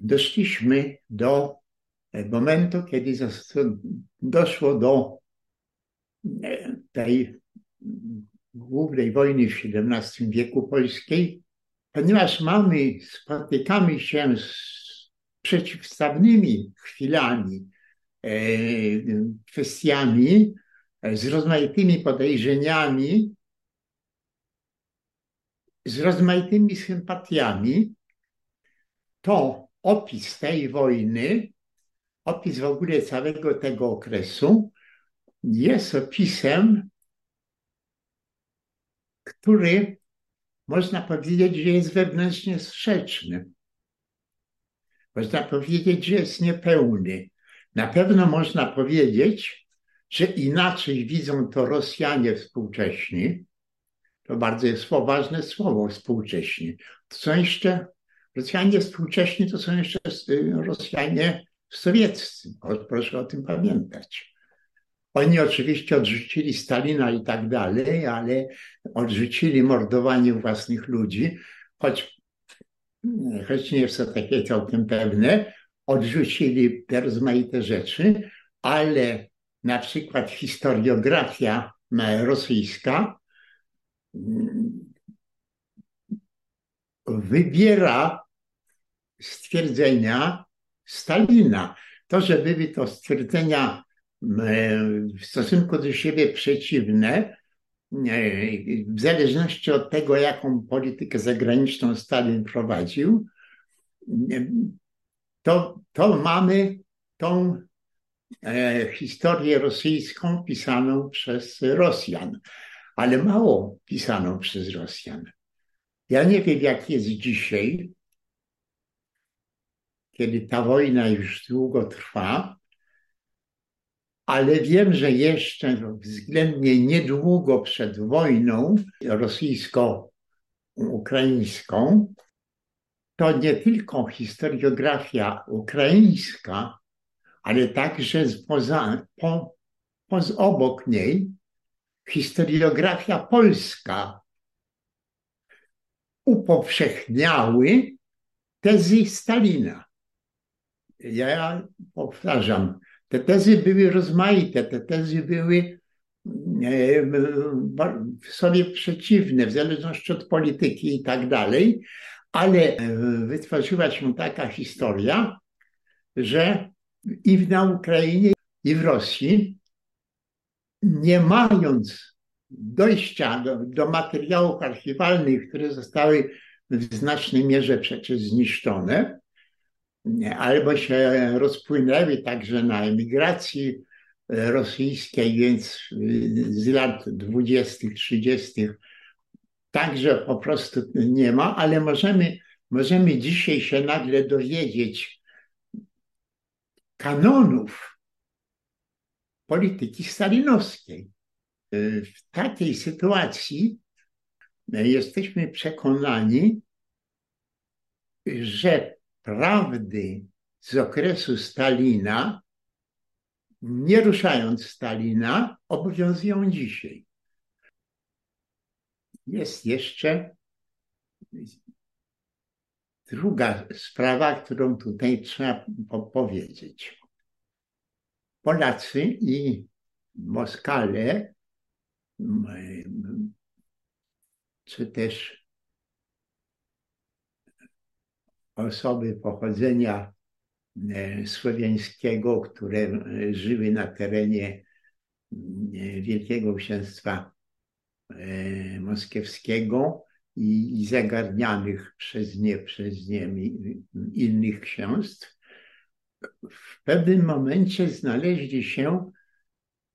doszliśmy do momentu, kiedy doszło do tej głównej wojny w XVII wieku polskiej, ponieważ mamy, spotykamy się z przeciwstawnymi chwilami, e, kwestiami, z rozmaitymi podejrzeniami, z rozmaitymi sympatiami, to opis tej wojny, opis w ogóle całego tego okresu jest opisem, który można powiedzieć, że jest wewnętrznie sprzeczny. Można powiedzieć, że jest niepełny. Na pewno można powiedzieć, że inaczej widzą to Rosjanie współcześni. To bardzo jest ważne słowo współcześni. To są jeszcze Rosjanie współcześni, to są jeszcze Rosjanie sowieccy. Proszę o tym pamiętać. Oni oczywiście odrzucili Stalina i tak dalej, ale odrzucili mordowanie własnych ludzi, choć, choć nie jest to takie całkiem pewne, odrzucili te rozmaite rzeczy, ale na przykład historiografia rosyjska mm, wybiera stwierdzenia Stalina. To, że były to stwierdzenia w stosunku do siebie przeciwne, w zależności od tego, jaką politykę zagraniczną Stalin prowadził, to, to mamy tą e, historię rosyjską pisaną przez Rosjan, ale mało pisaną przez Rosjan. Ja nie wiem, jak jest dzisiaj, kiedy ta wojna już długo trwa, ale wiem, że jeszcze względnie niedługo przed wojną rosyjsko-ukraińską to nie tylko historiografia ukraińska, ale także poza, po, poza obok niej historiografia polska upowszechniały tezy Stalina. Ja powtarzam, te tezy były rozmaite, te tezy były e, sobie przeciwne, w zależności od polityki i tak dalej, ale e, wytworzyła się taka historia, że i na Ukrainie, i w Rosji, nie mając dojścia do, do materiałów archiwalnych, które zostały w znacznej mierze przecież zniszczone, albo się rozpłynęły także na emigracji rosyjskiej, więc z lat 20., 30. także po prostu nie ma, ale możemy, możemy dzisiaj się nagle dowiedzieć kanonów polityki stalinowskiej. W takiej sytuacji jesteśmy przekonani, że prawdy z okresu Stalina, nie ruszając Stalina, obowiązują dzisiaj. Jest jeszcze druga sprawa, którą tutaj trzeba powiedzieć. Polacy i Moskale, czy też osoby pochodzenia e, słowiańskiego, które e, żyły na terenie e, Wielkiego Księstwa Moskiewskiego i, zagarnianych przez nie, przez nie innych księstw, w pewnym momencie znaleźli się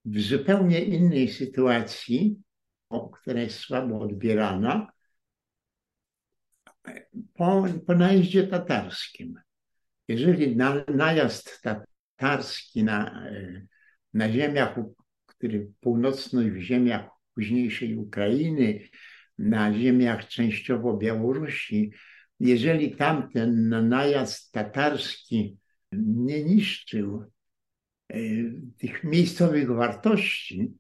w zupełnie innej sytuacji, która jest słabo odbierana, po, po najeździe tatarskim. Jeżeli na, najazd tatarski na, na ziemiach, który północnych ziemiach późniejszej Ukrainy, na ziemiach częściowo Białorusi, jeżeli tamten najazd tatarski nie niszczył e, tych miejscowych wartości,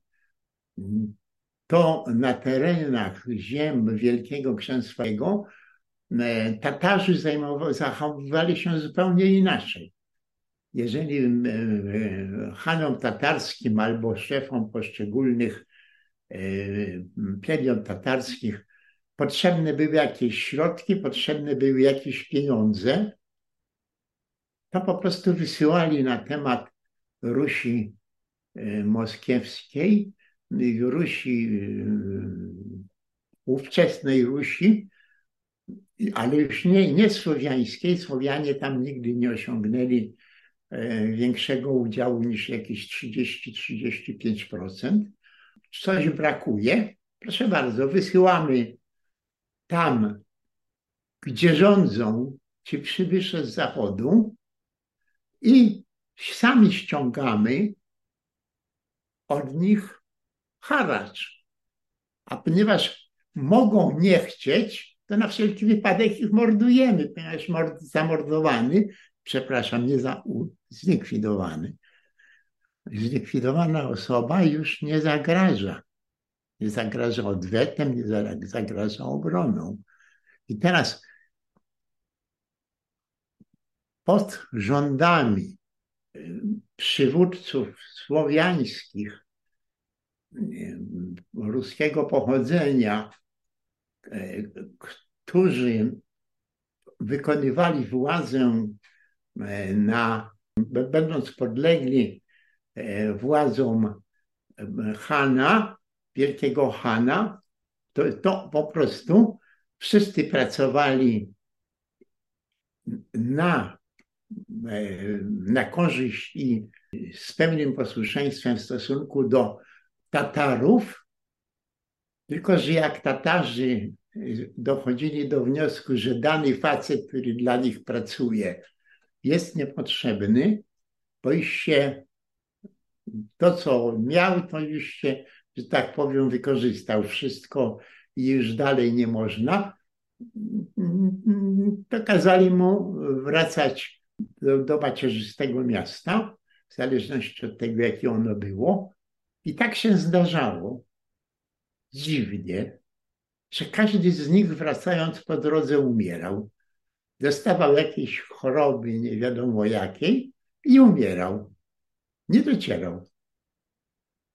to na terenach ziem Wielkiego Księstwa e, Tatarzy zachowywali się zupełnie inaczej. Jeżeli e, hanom tatarskim albo szefom poszczególnych plemion tatarskich potrzebne były jakieś środki, potrzebne były jakieś pieniądze, to po prostu wysyłali na temat Rusi moskiewskiej, Rusi, ówczesnej Rusi, ale już nie, nie słowiańskiej. Słowianie tam nigdy nie osiągnęli e, większego udziału niż jakieś 30-35%. Coś brakuje. Proszę bardzo, wysyłamy tam, gdzie rządzą ci przybysze z zachodu i sami ściągamy od nich haracz. A ponieważ mogą nie chcieć, to na wszelki wypadek ich mordujemy, ponieważ mord, zamordowany, przepraszam, nie za, zlikwidowany, zlikwidowana osoba już nie zagraża. Nie zagraża odwetem, nie zagraża obroną. I teraz pod rządami y, przywódców słowiańskich, y, ruskiego pochodzenia, którzy wykonywali władzę na, będąc podlegli władzom Hana, wielkiego Hana, to, to po prostu wszyscy pracowali na, na korzyść i z pełnym posłuszeństwem w stosunku do Tatarów, tylko że jak Tatarzy dochodzili do wniosku, że dany facet, który dla nich pracuje, jest niepotrzebny, bo już się to, co miał, to już się że tak powiem, wykorzystał. Wszystko i już dalej nie można, to kazali mu wracać do, do macierzystego miasta, w zależności od tego, jakie ono było. I tak się zdarzało, dziwnie, że każdy z nich wracając po drodze umierał. Dostawał jakieś choroby, nie wiadomo jakiej, i umierał. Nie docierał.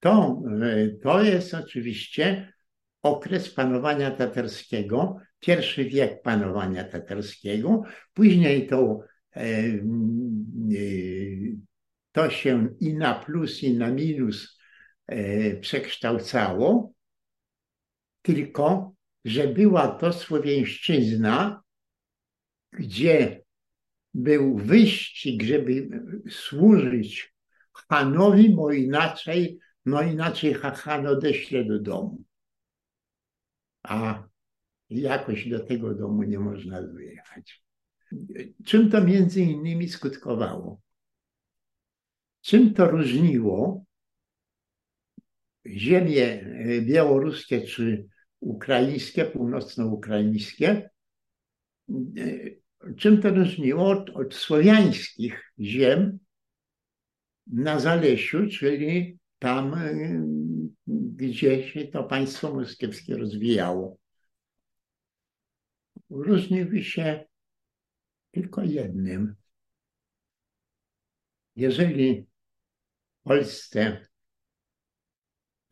To, e, to jest oczywiście okres panowania tatarskiego, pierwszy wiek panowania tatarskiego, później to, e, e, to się i na plus, i na minus przekształcało, tylko że była to Słowiańszczyzna, gdzie był wyścig, żeby służyć Hanowi, bo inaczej no inaczej Hachan odeślę do domu. A jakoś do tego domu nie można wyjechać. Czym to między innymi skutkowało? Czym to różniło ziemie białoruskie czy ukraińskie, północno-ukraińskie? Czym to różniło od, od słowiańskich ziem na Zalesiu, czyli tam, y, gdzie się to państwo moskiewskie rozwijało. Różniły się tylko jednym. Jeżeli w Polsce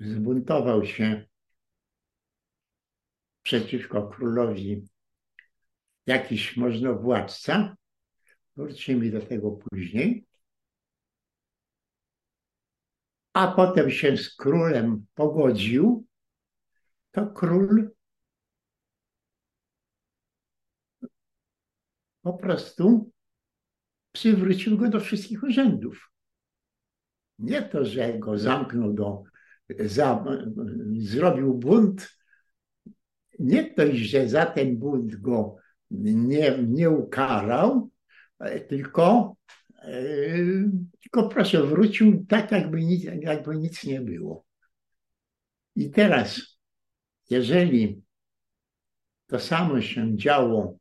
zbuntował się przeciwko królowi jakiś możnowładca, wrócimy do tego później, a potem się z królem pogodził, to król po prostu przywrócił go do wszystkich urzędów. Nie to, że go zamknął do, za, zrobił bunt, nie to, że za ten bunt go nie, nie ukarał, tylko tylko proszę, wrócił tak, jakby nic, jakby nic nie było. I teraz, jeżeli to samo się działo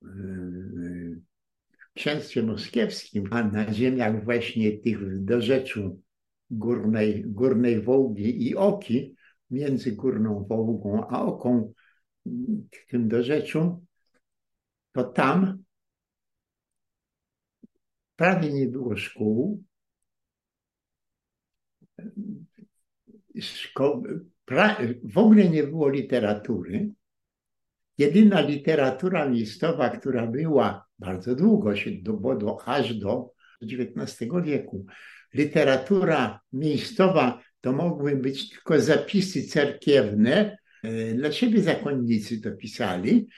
w księstwie moskiewskim, a na ziemiach właśnie tych do rzeczu górnej, górnej Wołgi i Oki, między Górną Wołgą a Oką, tym do rzeczu, to tam prawie nie było szkół. Szko pra w ogóle nie było literatury. Jedyna literatura miejscowa, która była bardzo długo, się do, do, aż do XIX wieku, literatura miejscowa to mogły być tylko zapisy cerkiewne. E, dla siebie zakonnicy to pisali,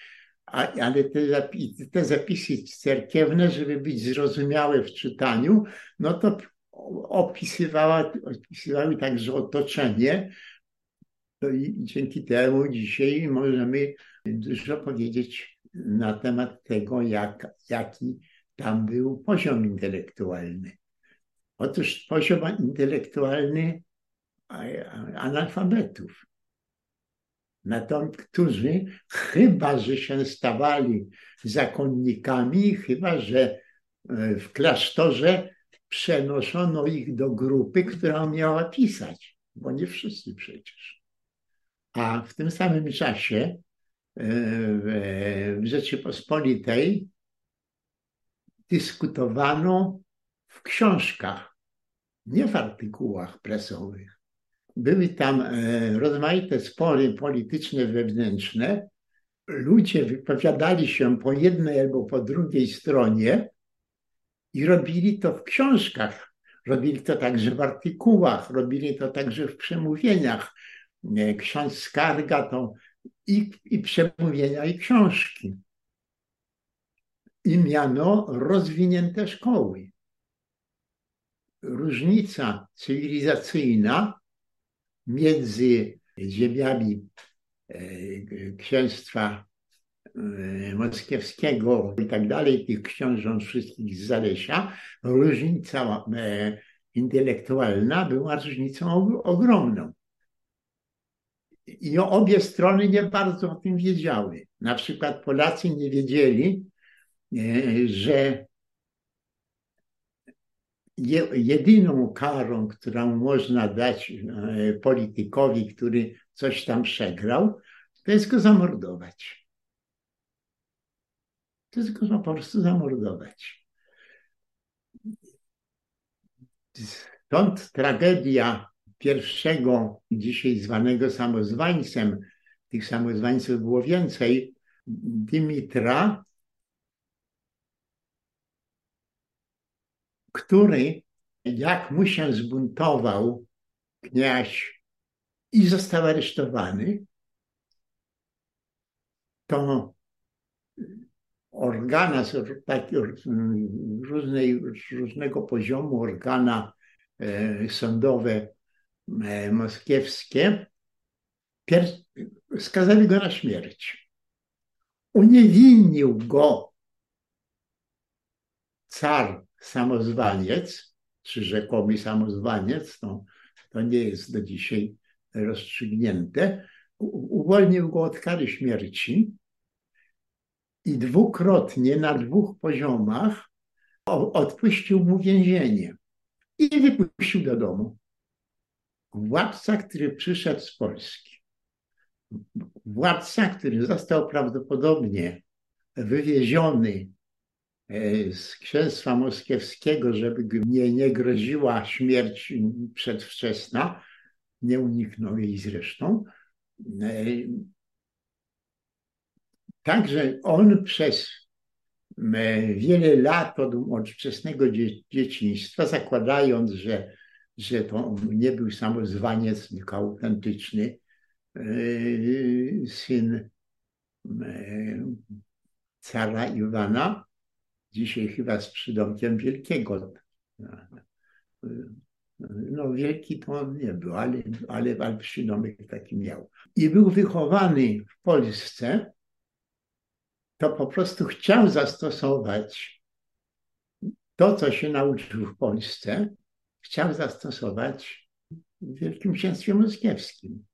ale te zapisy, te zapisy cerkiewne, żeby być zrozumiałe w czytaniu, no to opisywała, opisywały także otoczenie. No i dzięki temu dzisiaj możemy dużo powiedzieć na temat tego, jak, jaki tam był poziom intelektualny. Otóż poziom intelektualny analfabetów. Natomiast którzy chyba, że się stawali zakonnikami, chyba, że e, w klasztorze przenoszono ich do grupy, która miała pisać, bo nie wszyscy przecież. A w tym samym czasie e, w Rzeczypospolitej dyskutowano w książkach, nie w artykułach prasowych. Były tam e, rozmaite spory polityczne wewnętrzne. Ludzie wypowiadali się po jednej albo po drugiej stronie i robili to w książkach. Robili to także w artykułach, robili to także w przemówieniach. E, ksiądz Skarga to i, i przemówienia, i książki. I miano rozwinięte szkoły. Różnica cywilizacyjna między ziemiami e, księstwa e, moskiewskiego i tak dalej, tych książąt wszystkich z Zalesia, różnica e, intelektualna była różnicą ogromną. I obie strony nie bardzo o tym wiedziały. Na przykład Polacy nie wiedzieli, że jedyną karą, którą można dać e, politykowi, który coś tam przegrał, to jest go zamordować. To jest go po prostu zamordować. Stąd tragedia pierwszego, dzisiaj zwanego samozwańcem, tych samozwańców było więcej, Dymitra, który, jak mu się zbuntował kniaź i został aresztowany, to organa, takie różnej, różnego poziomu organa e, sądowe e, moskiewskie skazali go na śmierć. Uniewinnił go car samozwaniec, czy rzekomy samozwaniec, to, to nie jest do dzisiaj rozstrzygnięte, uwolnił go od kary śmierci i dwukrotnie na dwóch poziomach odpuścił mu więzienie i wypuścił do domu. Władca, który przyszedł z Polski, władca, który został prawdopodobnie wywieziony z księstwa moskiewskiego, żeby nie, nie groziła śmierć przedwczesna, nie uniknął jej zresztą. E, także on przez e, wiele lat od, od wczesnego dzieciństwa, zakładając, że, że to nie był samozwaniec, tylko autentyczny syn cara Iwana, dzisiaj chyba z przydomkiem wielkiego. No wielki to on nie był, ale, ale, ale przydomek taki miał. I był wychowany w Polsce, to po prostu chciał zastosować to, co się nauczył w Polsce, chciał zastosować w Wielkim Księstwie Moskiewskim.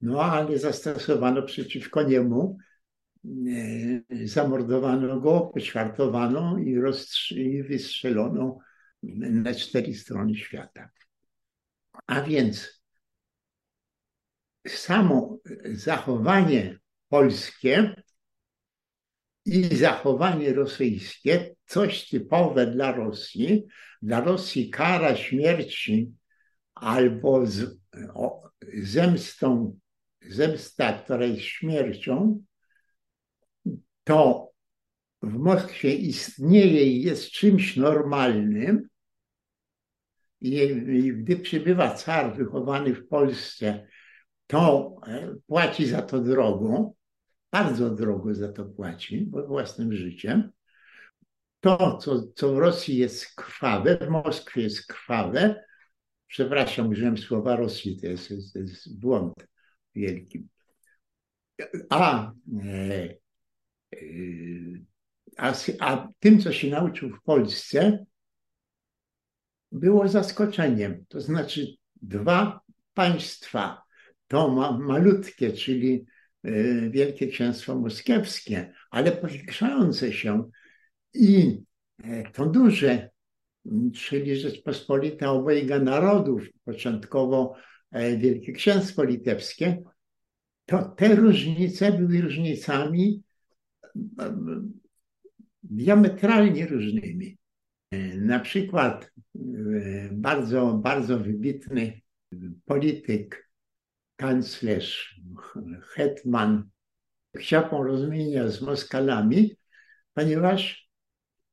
No ale zastosowano przeciwko niemu zamordowano go, poćwartowano i, i wystrzelono na cztery strony świata. A więc samo zachowanie polskie i zachowanie rosyjskie, coś typowe dla Rosji. Dla Rosji kara śmierci albo z, o, zemstą, zemsta, która jest śmiercią, to w Moskwie istnieje i jest czymś normalnym. I, gdy przybywa car wychowany w Polsce, to e, płaci za to drogą, bardzo drogo za to płaci, bo własnym życiem. To, co, co w Rosji jest krwawe, w Moskwie jest krwawe, przepraszam, użyłem słowa Rosji, to jest, to jest błąd wielki. A, e, a, a tym, co się nauczył w Polsce, było zaskoczeniem. To znaczy dwa państwa, to ma, malutkie, czyli Y, Wielkie Księstwo Moskiewskie, ale powiększające się i e, to duże, czyli Rzeczpospolita obojga narodów, początkowo e, Wielkie Księstwo Litewskie, to te różnice były różnicami diametralnie różnymi. E, na przykład bardzo, bardzo wybitny polityk kanclerz Hetman chciał porozumienia z Moskalami, ponieważ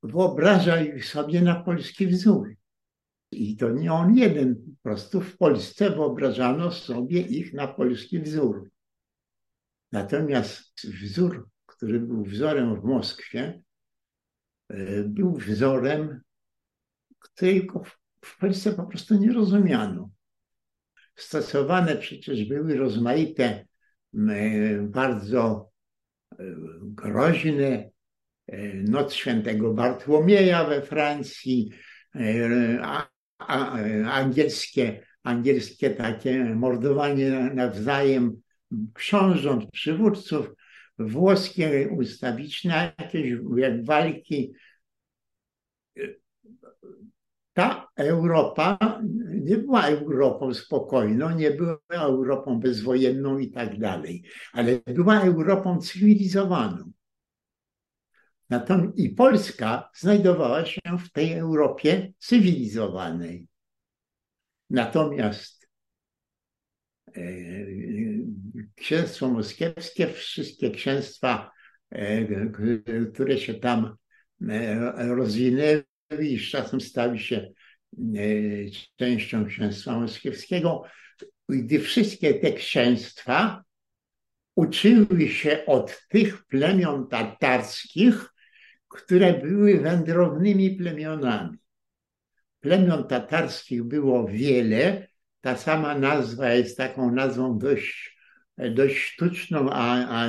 wyobraża ich sobie na polski wzór. I to nie on jeden, po prostu w Polsce wyobrażano sobie ich na polski wzór. Natomiast wzór, który był wzorem w Moskwie, e, był wzorem, którego w Polsce po prostu nie rozumiano. Stosowane przecież były rozmaite, bardzo e, groźne e, Noc Świętego Bartłomieja we Francji, e, angielskie, angielskie takie mordowanie nawzajem książąt, przywódców, włoskie ustawiczne jakieś walki ta Europa nie była Europą spokojną, nie była Europą bezwojenną i tak dalej, ale była Europą cywilizowaną. Natomiast i Polska znajdowała się w tej Europie cywilizowanej. Natomiast księstwo moskiewskie, wszystkie księstwa, e, które się tam e, rozwinęły, i z czasem stali się e, częścią księstwa moskiewskiego, gdy wszystkie te księstwa uczyły się od tych plemion tatarskich, które były wędrownymi plemionami. Plemion tatarskich było wiele. Ta sama nazwa jest taką nazwą dość, dość sztuczną, a, a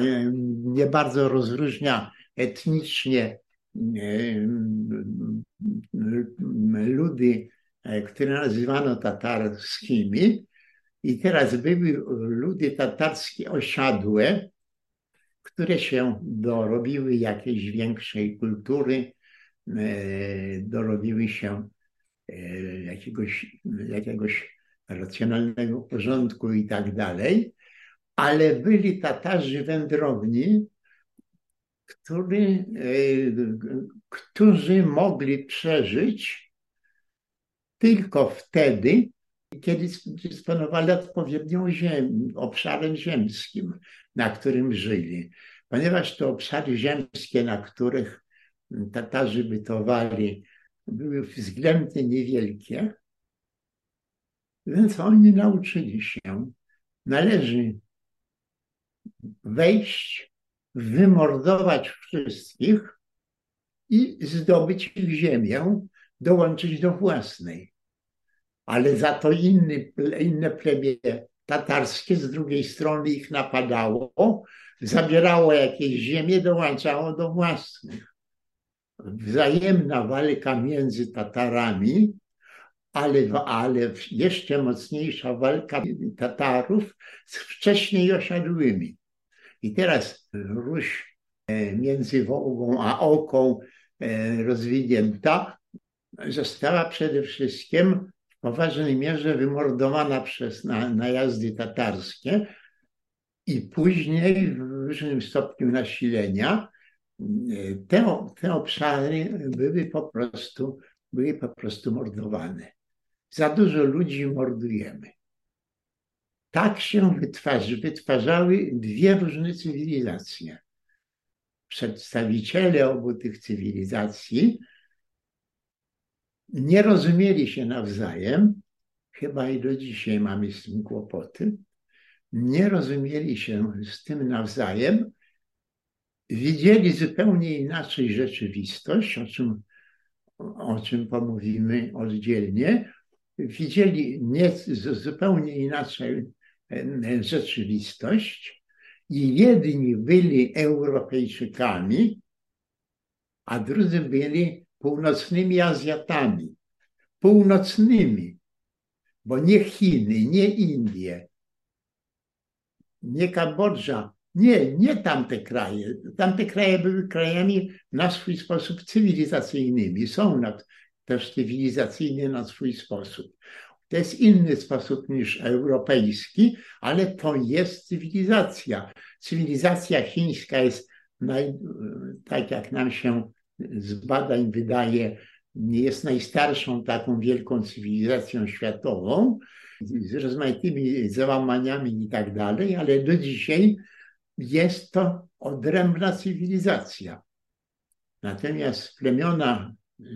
nie bardzo rozróżnia etnicznie ludy, e, które nazywano tatarskimi. I teraz były ludy tatarskie osiadłe, które się dorobiły jakiejś większej kultury, e, dorobiły się e, jakiegoś, jakiegoś racjonalnego porządku i tak dalej, ale byli Tatarzy wędrowni, który, e, którzy mogli przeżyć tylko wtedy, kiedy dysponowali odpowiednią ziem, obszarem ziemskim, na którym żyli. Ponieważ te obszary ziemskie, na których Tatarzy bytowali, były względnie niewielkie, więc oni nauczyli się, należy wejść wymordować wszystkich i zdobyć ich ziemię, dołączyć do własnej. Ale za to inny, inne plemię tatarskie z drugiej strony ich napadało, zabierało jakieś ziemię, dołączało do własnych. Wzajemna walka między Tatarami, ale, ale jeszcze mocniejsza walka Tatarów z wcześniej osiadłymi. I teraz Ruś e, między Wołgą a Oką e, rozwinięta została przede wszystkim w poważnej mierze wymordowana przez najazdy tatarskie i później w różnym stopniu nasilenia te, te obszary były po prostu, były po prostu mordowane. Za dużo ludzi mordujemy. Tak się wytwarzy, wytwarzały dwie różne cywilizacje. Przedstawiciele obu tych cywilizacji nie rozumieli się nawzajem, chyba i do dzisiaj mamy z tym kłopoty, nie rozumieli się z tym nawzajem, widzieli zupełnie inaczej rzeczywistość, o czym, o czym pomówimy oddzielnie, widzieli nie, zupełnie inaczej rzeczywistość i jedni byli Europejczykami, a drudzy byli północnymi Azjatami. Północnymi, bo nie Chiny, nie Indie, nie Kambodża, nie, nie tamte kraje. Tamte kraje były krajami na swój sposób cywilizacyjnymi. Są na, też cywilizacyjnie na swój sposób. To jest inny sposób niż europejski, ale to jest cywilizacja. Cywilizacja chińska jest, naj, tak jak nam się z badań wydaje, jest najstarszą taką wielką cywilizacją światową, z rozmaitymi załamaniami i tak dalej, ale do dzisiaj jest to odrębna cywilizacja. Natomiast plemiona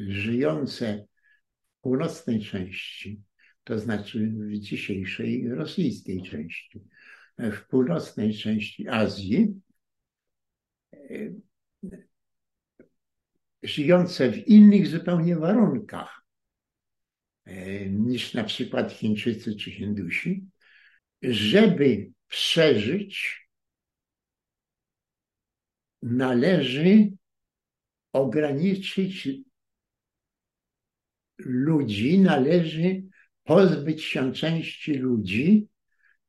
żyjące w północnej części, to znaczy w dzisiejszej rosyjskiej części, w północnej części Azji, żyjące w innych zupełnie warunkach niż na przykład Chińczycy czy Hindusi, żeby przeżyć, należy ograniczyć ludzi, należy pozbyć się części ludzi,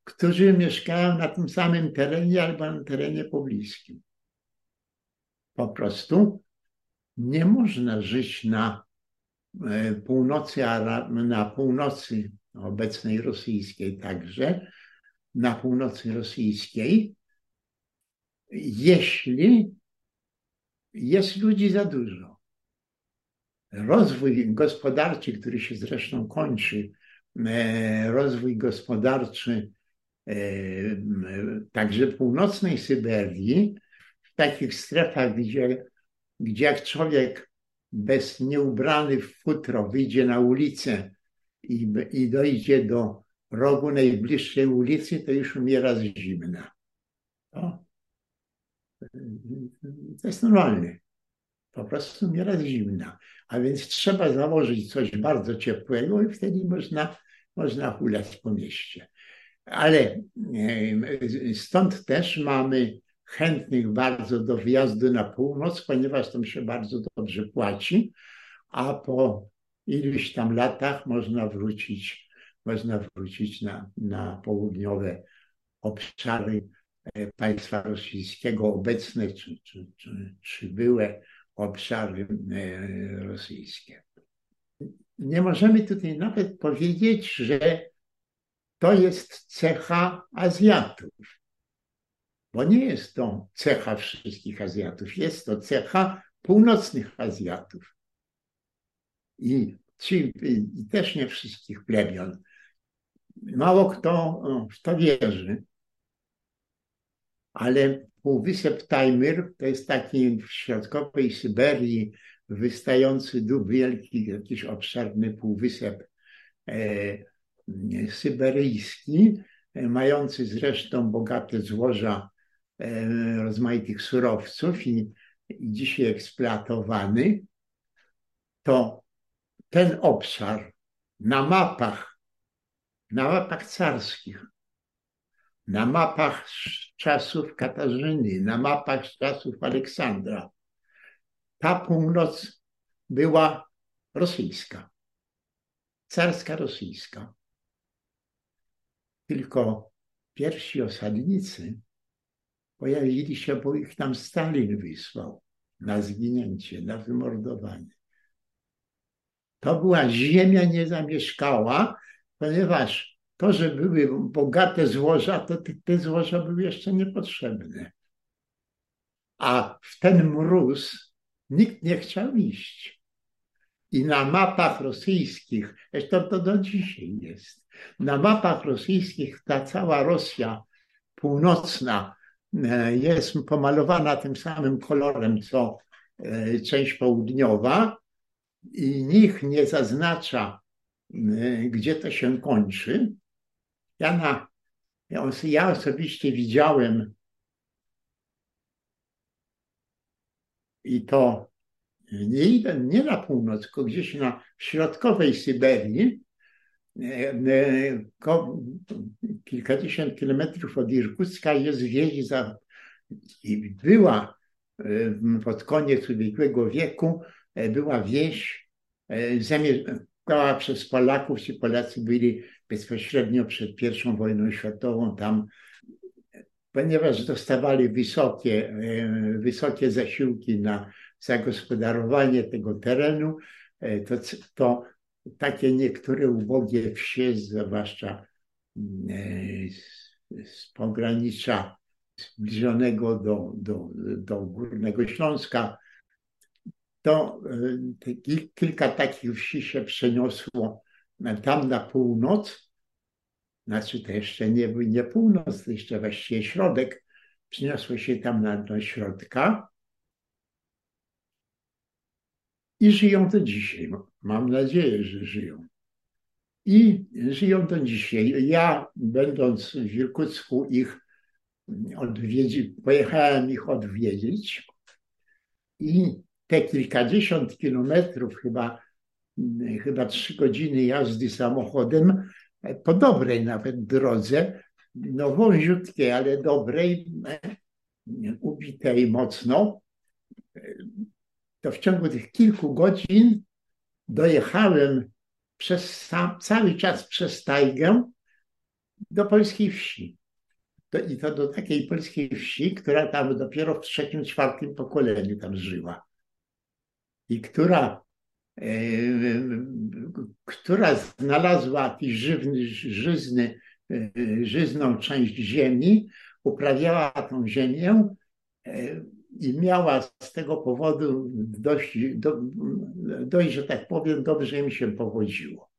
którzy mieszkają na tym samym terenie albo na terenie pobliskim. Po prostu nie można żyć na e, północy, na północy obecnej rosyjskiej także, na północy rosyjskiej, jeśli jest ludzi za dużo. Rozwój gospodarczy, który się zresztą kończy, e, rozwój gospodarczy e, także północnej Syberii, w takich strefach, gdzie, gdzie jak człowiek bez nieubrany w futro wyjdzie na ulicę i, i dojdzie do rogu najbliższej ulicy, to już umiera z zimna. To, to jest normalne. Po prostu umiera z zimna. A więc trzeba założyć coś bardzo ciepłego i wtedy można, można hulać po mieście. Ale e, stąd też mamy chętnych bardzo do wyjazdu na północ, ponieważ tam się bardzo dobrze płaci, a po iluś tam latach można wrócić, można wrócić na, na południowe obszary e, państwa rosyjskiego, obecne czy, czy, czy, czy byłe obszary e, rosyjskie. Nie możemy tutaj nawet powiedzieć, że to jest cecha Azjatów, bo nie jest to cecha wszystkich Azjatów, jest to cecha północnych Azjatów. I, ci, i też nie wszystkich plemion. Mało kto w to wierzy, ale Półwysep Tajmyr to jest taki w środkowej Syberii wystający dół wielki, jakiś obszerny półwysep e, syberyjski, e, mający zresztą bogate złoża e, rozmaitych surowców i, i dzisiaj eksploatowany, to ten obszar na mapach, na mapach carskich na mapach z czasów Katarzyny, na mapach z czasów Aleksandra. Ta północ była rosyjska, carska rosyjska. Tylko pierwsi osadnicy pojawili się, bo ich tam Stalin wysłał na zginięcie, na wymordowanie. To była ziemia niezamieszkała, ponieważ to, że były bogate złoża, to te, złoża były jeszcze niepotrzebne. a w ten mróz nikt nie chciał iść. I na mapach rosyjskich, zresztą to do dzisiaj jest, na mapach rosyjskich ta cała Rosja północna e, jest pomalowana tym samym kolorem, co e, część południowa i nikt nie zaznacza, e, gdzie to się kończy. Ja, na, ja osobiście widziałem i to nie, nie na północ, tylko gdzieś na środkowej Syberii, e, e, kilkadziesiąt kilometrów od Irkucka jest wieś za, i była e, pod koniec ubiegłego wieku, była wieś zamieszkała przez Polaków, ci Polacy byli bezpośrednio przed I wojną światową tam, ponieważ dostawali wysokie, wysokie zasiłki na zagospodarowanie tego terenu, e, to, to takie niektóre ubogie wsie, zwłaszcza e, z pogranicza zbliżonego do, do, do Górnego Śląska, to e, kilka takich wsi się przeniosło tam na północ, znaczy to jeszcze nie, nie północ, to jeszcze właściwie środek, przeniosło się tam na, do środka i żyją do dzisiaj. Mam nadzieję, że żyją. I żyją do dzisiaj. Ja, będąc w Irkucku, ich odwiedzi, pojechałem ich odwiedzić i te kilkadziesiąt kilometrów, chyba, chyba trzy godziny jazdy samochodem, po dobrej nawet drodze, no wąziutkiej, ale dobrej, ubitej mocno, to w ciągu tych kilku godzin dojechałem przez cały czas przez tajgę do polskiej wsi. To, I to do takiej polskiej wsi, która tam dopiero w trzecim, czwartym pokoleniu tam żyła. I która, która znalazła jakiś żywny, żyzny, e, żyzną część ziemi, uprawiała tą ziemię, e, i miała z tego powodu dość, do, dość, że tak powiem, dobrze im się powodziło.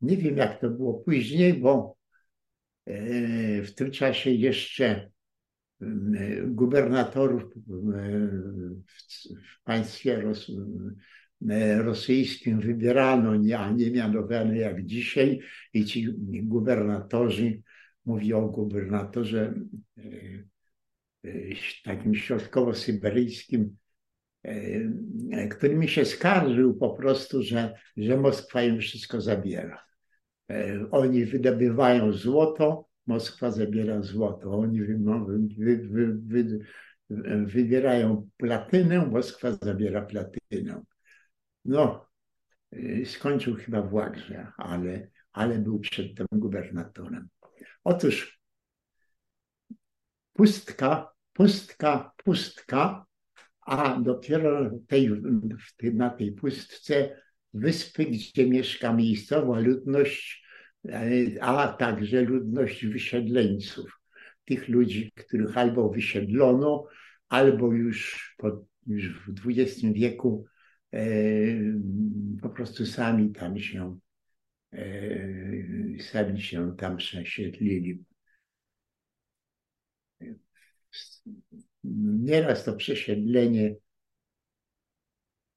Nie wiem, jak to było później, bo e, w tym czasie jeszcze e, gubernatorów e, w państwie rosyjskim wybierano, a nie mianowano jak dzisiaj i ci gubernatorzy, mówię o gubernatorze takim środkowo-syberyjskim, e, który mi się skarżył po prostu, że, że Moskwa im wszystko zabiera. E, oni wydobywają złoto, Moskwa zabiera złoto. Oni wy, wy, wy, wybierają platynę, Moskwa zabiera platynę. No, e, skończył chyba w Łagrze, ale, ale był przedtem gubernatorem. Otóż pustka pustka, pustka, a dopiero tej, na tej pustce wyspy, gdzie mieszka miejscowa ludność, e, a także ludność wysiedleńców. Tych ludzi, których albo wysiedlono, albo już, już w XX wieku po prostu sami tam się e, sami się tam przesiedlili. Nieraz to przesiedlenie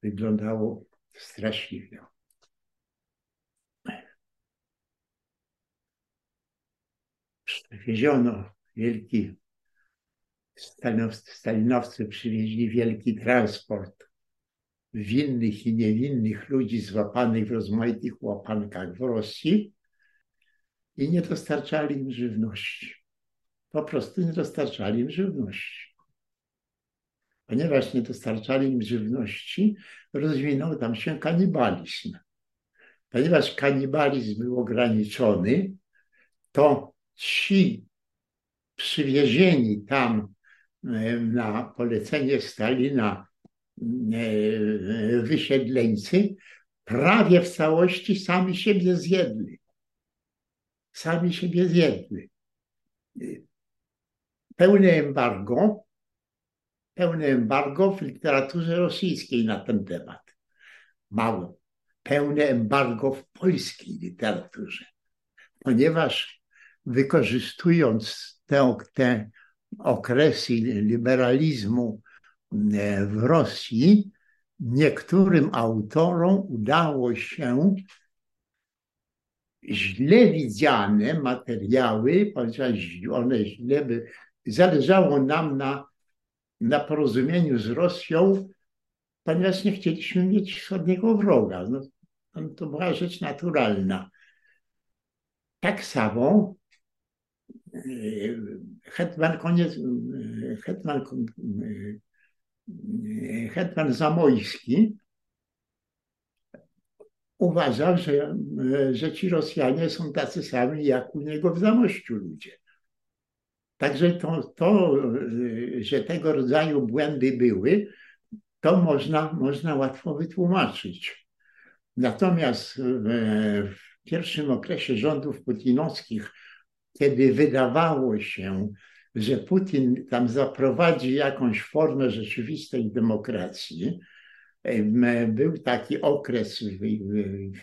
wyglądało straszliwie. Wieziono wielki, stalinowcy przywieźli wielki transport winnych i niewinnych ludzi złapanych w rozmaitych łapankach w Rosji i nie dostarczali im żywności po prostu nie dostarczali im żywności. Ponieważ nie dostarczali im żywności, rozwinął tam się kanibalizm. Ponieważ kanibalizm był ograniczony, to ci przywiezieni tam na polecenie Stalina wysiedleńcy prawie w całości sami siebie zjedli. Sami siebie zjedli pełne embargo pełne embargo w literaturze rosyjskiej na ten temat. Mało. Pełne embargo w polskiej literaturze. Ponieważ wykorzystując te, te okresy liberalizmu w Rosji, niektórym autorom udało się źle widziane materiały, ponieważ one źle by, zależało nam na, na porozumieniu z Rosją, ponieważ nie chcieliśmy mieć wschodniego wroga. No, to była rzecz naturalna. Tak samo e, Hetman koniec, e, Hetman, e, Hetman Zamojski uważał, że, że ci Rosjanie są tacy sami jak u niego w Zamościu ludzie. Także to, to, że tego rodzaju błędy były, to można, można łatwo wytłumaczyć. Natomiast w pierwszym okresie rządów putinowskich, kiedy wydawało się, że Putin tam zaprowadzi jakąś formę rzeczywistej demokracji, był taki okres w,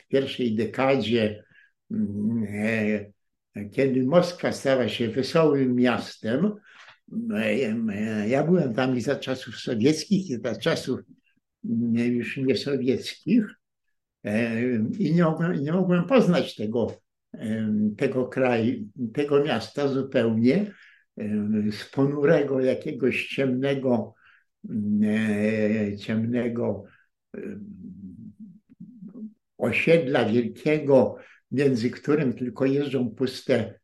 pierwszej dekadzie, mm, e, kiedy Moskwa stała się wesołym miastem. E, ja byłem tam i za czasów sowieckich, i za czasów mm, już niesowieckich. I nie mogłem, nie mogłem poznać tego, tego kraju, tego miasta zupełnie z ponurego jakiegoś ciemnego, mm, ciemnego osiedla wielkiego, między którym tylko jeżdżą puste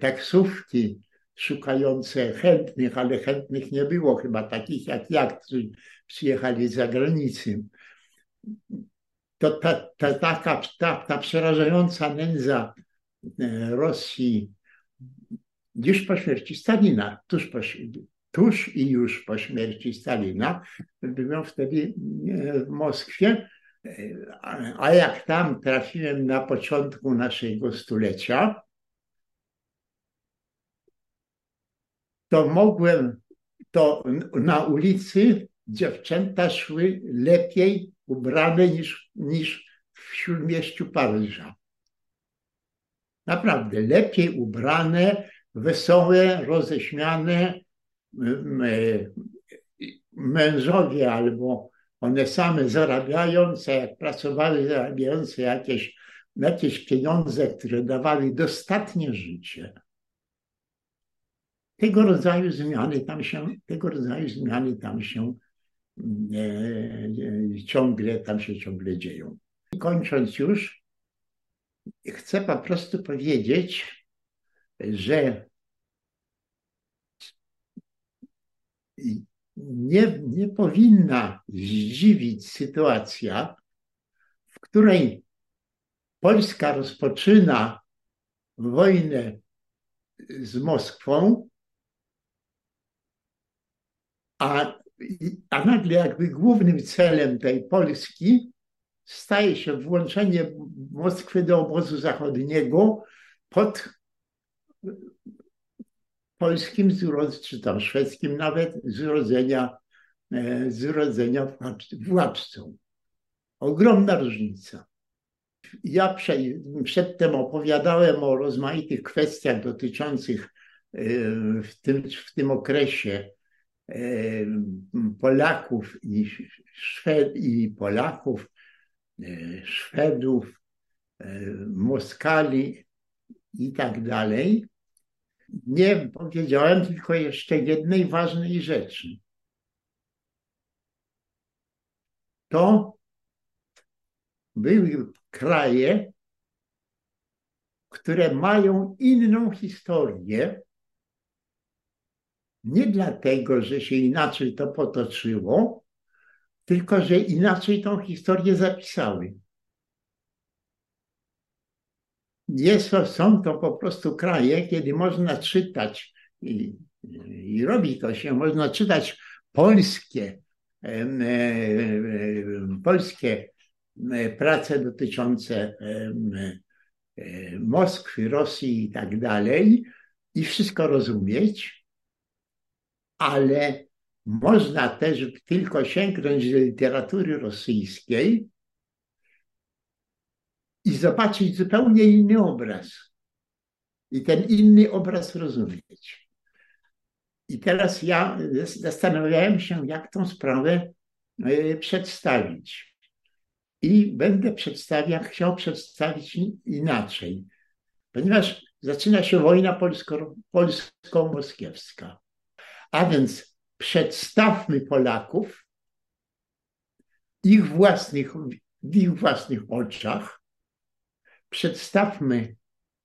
taksówki szukające chętnych, ale chętnych nie było chyba takich jak ja, którzy przyjechali z zagranicy. To ta, ta, taka, ta, ta przerażająca nędza Rosji już po śmierci Stalina, tuż po, tuż i już po śmierci Stalina, byłem wtedy e, w Moskwie, e, a jak tam trafiłem na początku naszego stulecia, to mogłem, to na ulicy dziewczęta szły lepiej ubrane niż, niż w śródmieściu Paryża. Naprawdę, lepiej ubrane, wesołe, roześmiane, mężowie albo one same zarabiające, jak pracowały, zarabiające jakieś, jakieś pieniądze, które dawały dostatnie życie. Tego rodzaju zmiany tam się, tego rodzaju zmiany tam się e, e, ciągle, tam się ciągle dzieją. Kończąc już, chcę po prostu powiedzieć, że nie, nie powinna zdziwić sytuacja, w której Polska rozpoczyna wojnę z Moskwą, a, a nagle jakby głównym celem tej Polski staje się włączenie Moskwy do obozu zachodniego pod polskim, czy tam szwedzkim nawet, z urodzenia, e, z urodzenia władcą. Ogromna różnica. Ja prze, przedtem opowiadałem o rozmaitych kwestiach dotyczących e, w tym, w tym okresie e, Polaków i, Szwed, i Polaków, Szwedów, Moskali i tak dalej nie powiedziałem tylko jeszcze jednej ważnej rzeczy. To były kraje, które mają inną historię, nie dlatego, że się inaczej to potoczyło, tylko że inaczej tą historię zapisały. Jest są to po prostu kraje, kiedy można czytać i, i robi to się, można czytać polskie, polskie prace dotyczące Moskwy, Rosji i tak dalej i wszystko rozumieć, ale można też tylko sięgnąć do literatury rosyjskiej i zobaczyć zupełnie inny obraz. I ten inny obraz rozumieć. I teraz ja zastanawiałem się, jak tą sprawę e, przedstawić. I będę przedstawiał, chciał przedstawić inaczej, ponieważ zaczyna się wojna polsko-moskiewska. A więc przedstawmy Polaków ich własnych, w ich własnych oczach, przedstawmy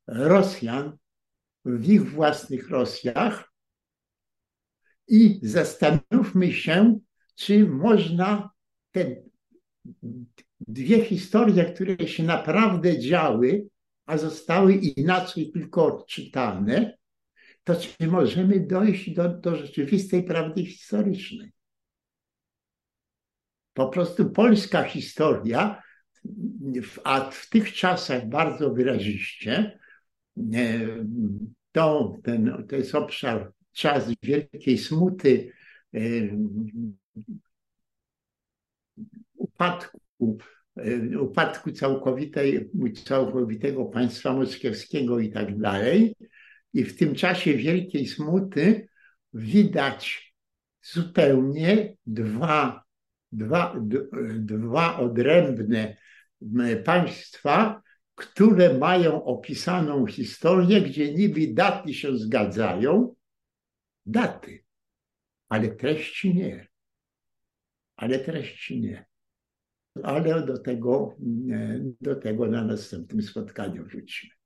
Rosjan w ich własnych Rosjach i zastanówmy się, czy można te dwie historie, które się naprawdę działy, a zostały inaczej tylko odczytane, to czy możemy dojść do, do rzeczywistej prawdy historycznej? Po prostu polska historia, a w tych czasach bardzo wyraziście, e, to, ten, to jest obszar, czas wielkiej smuty, e, upadku, e, upadku całkowitej, całkowitego państwa moskiewskiego i tak dalej. I w tym czasie wielkiej smuty widać zupełnie dwa, dwa, dwa odrębne państwa, które mają opisaną historię, gdzie niby daty się zgadzają, daty, ale treści nie. Ale treści nie. Ale do tego, do tego na następnym spotkaniu wrócimy.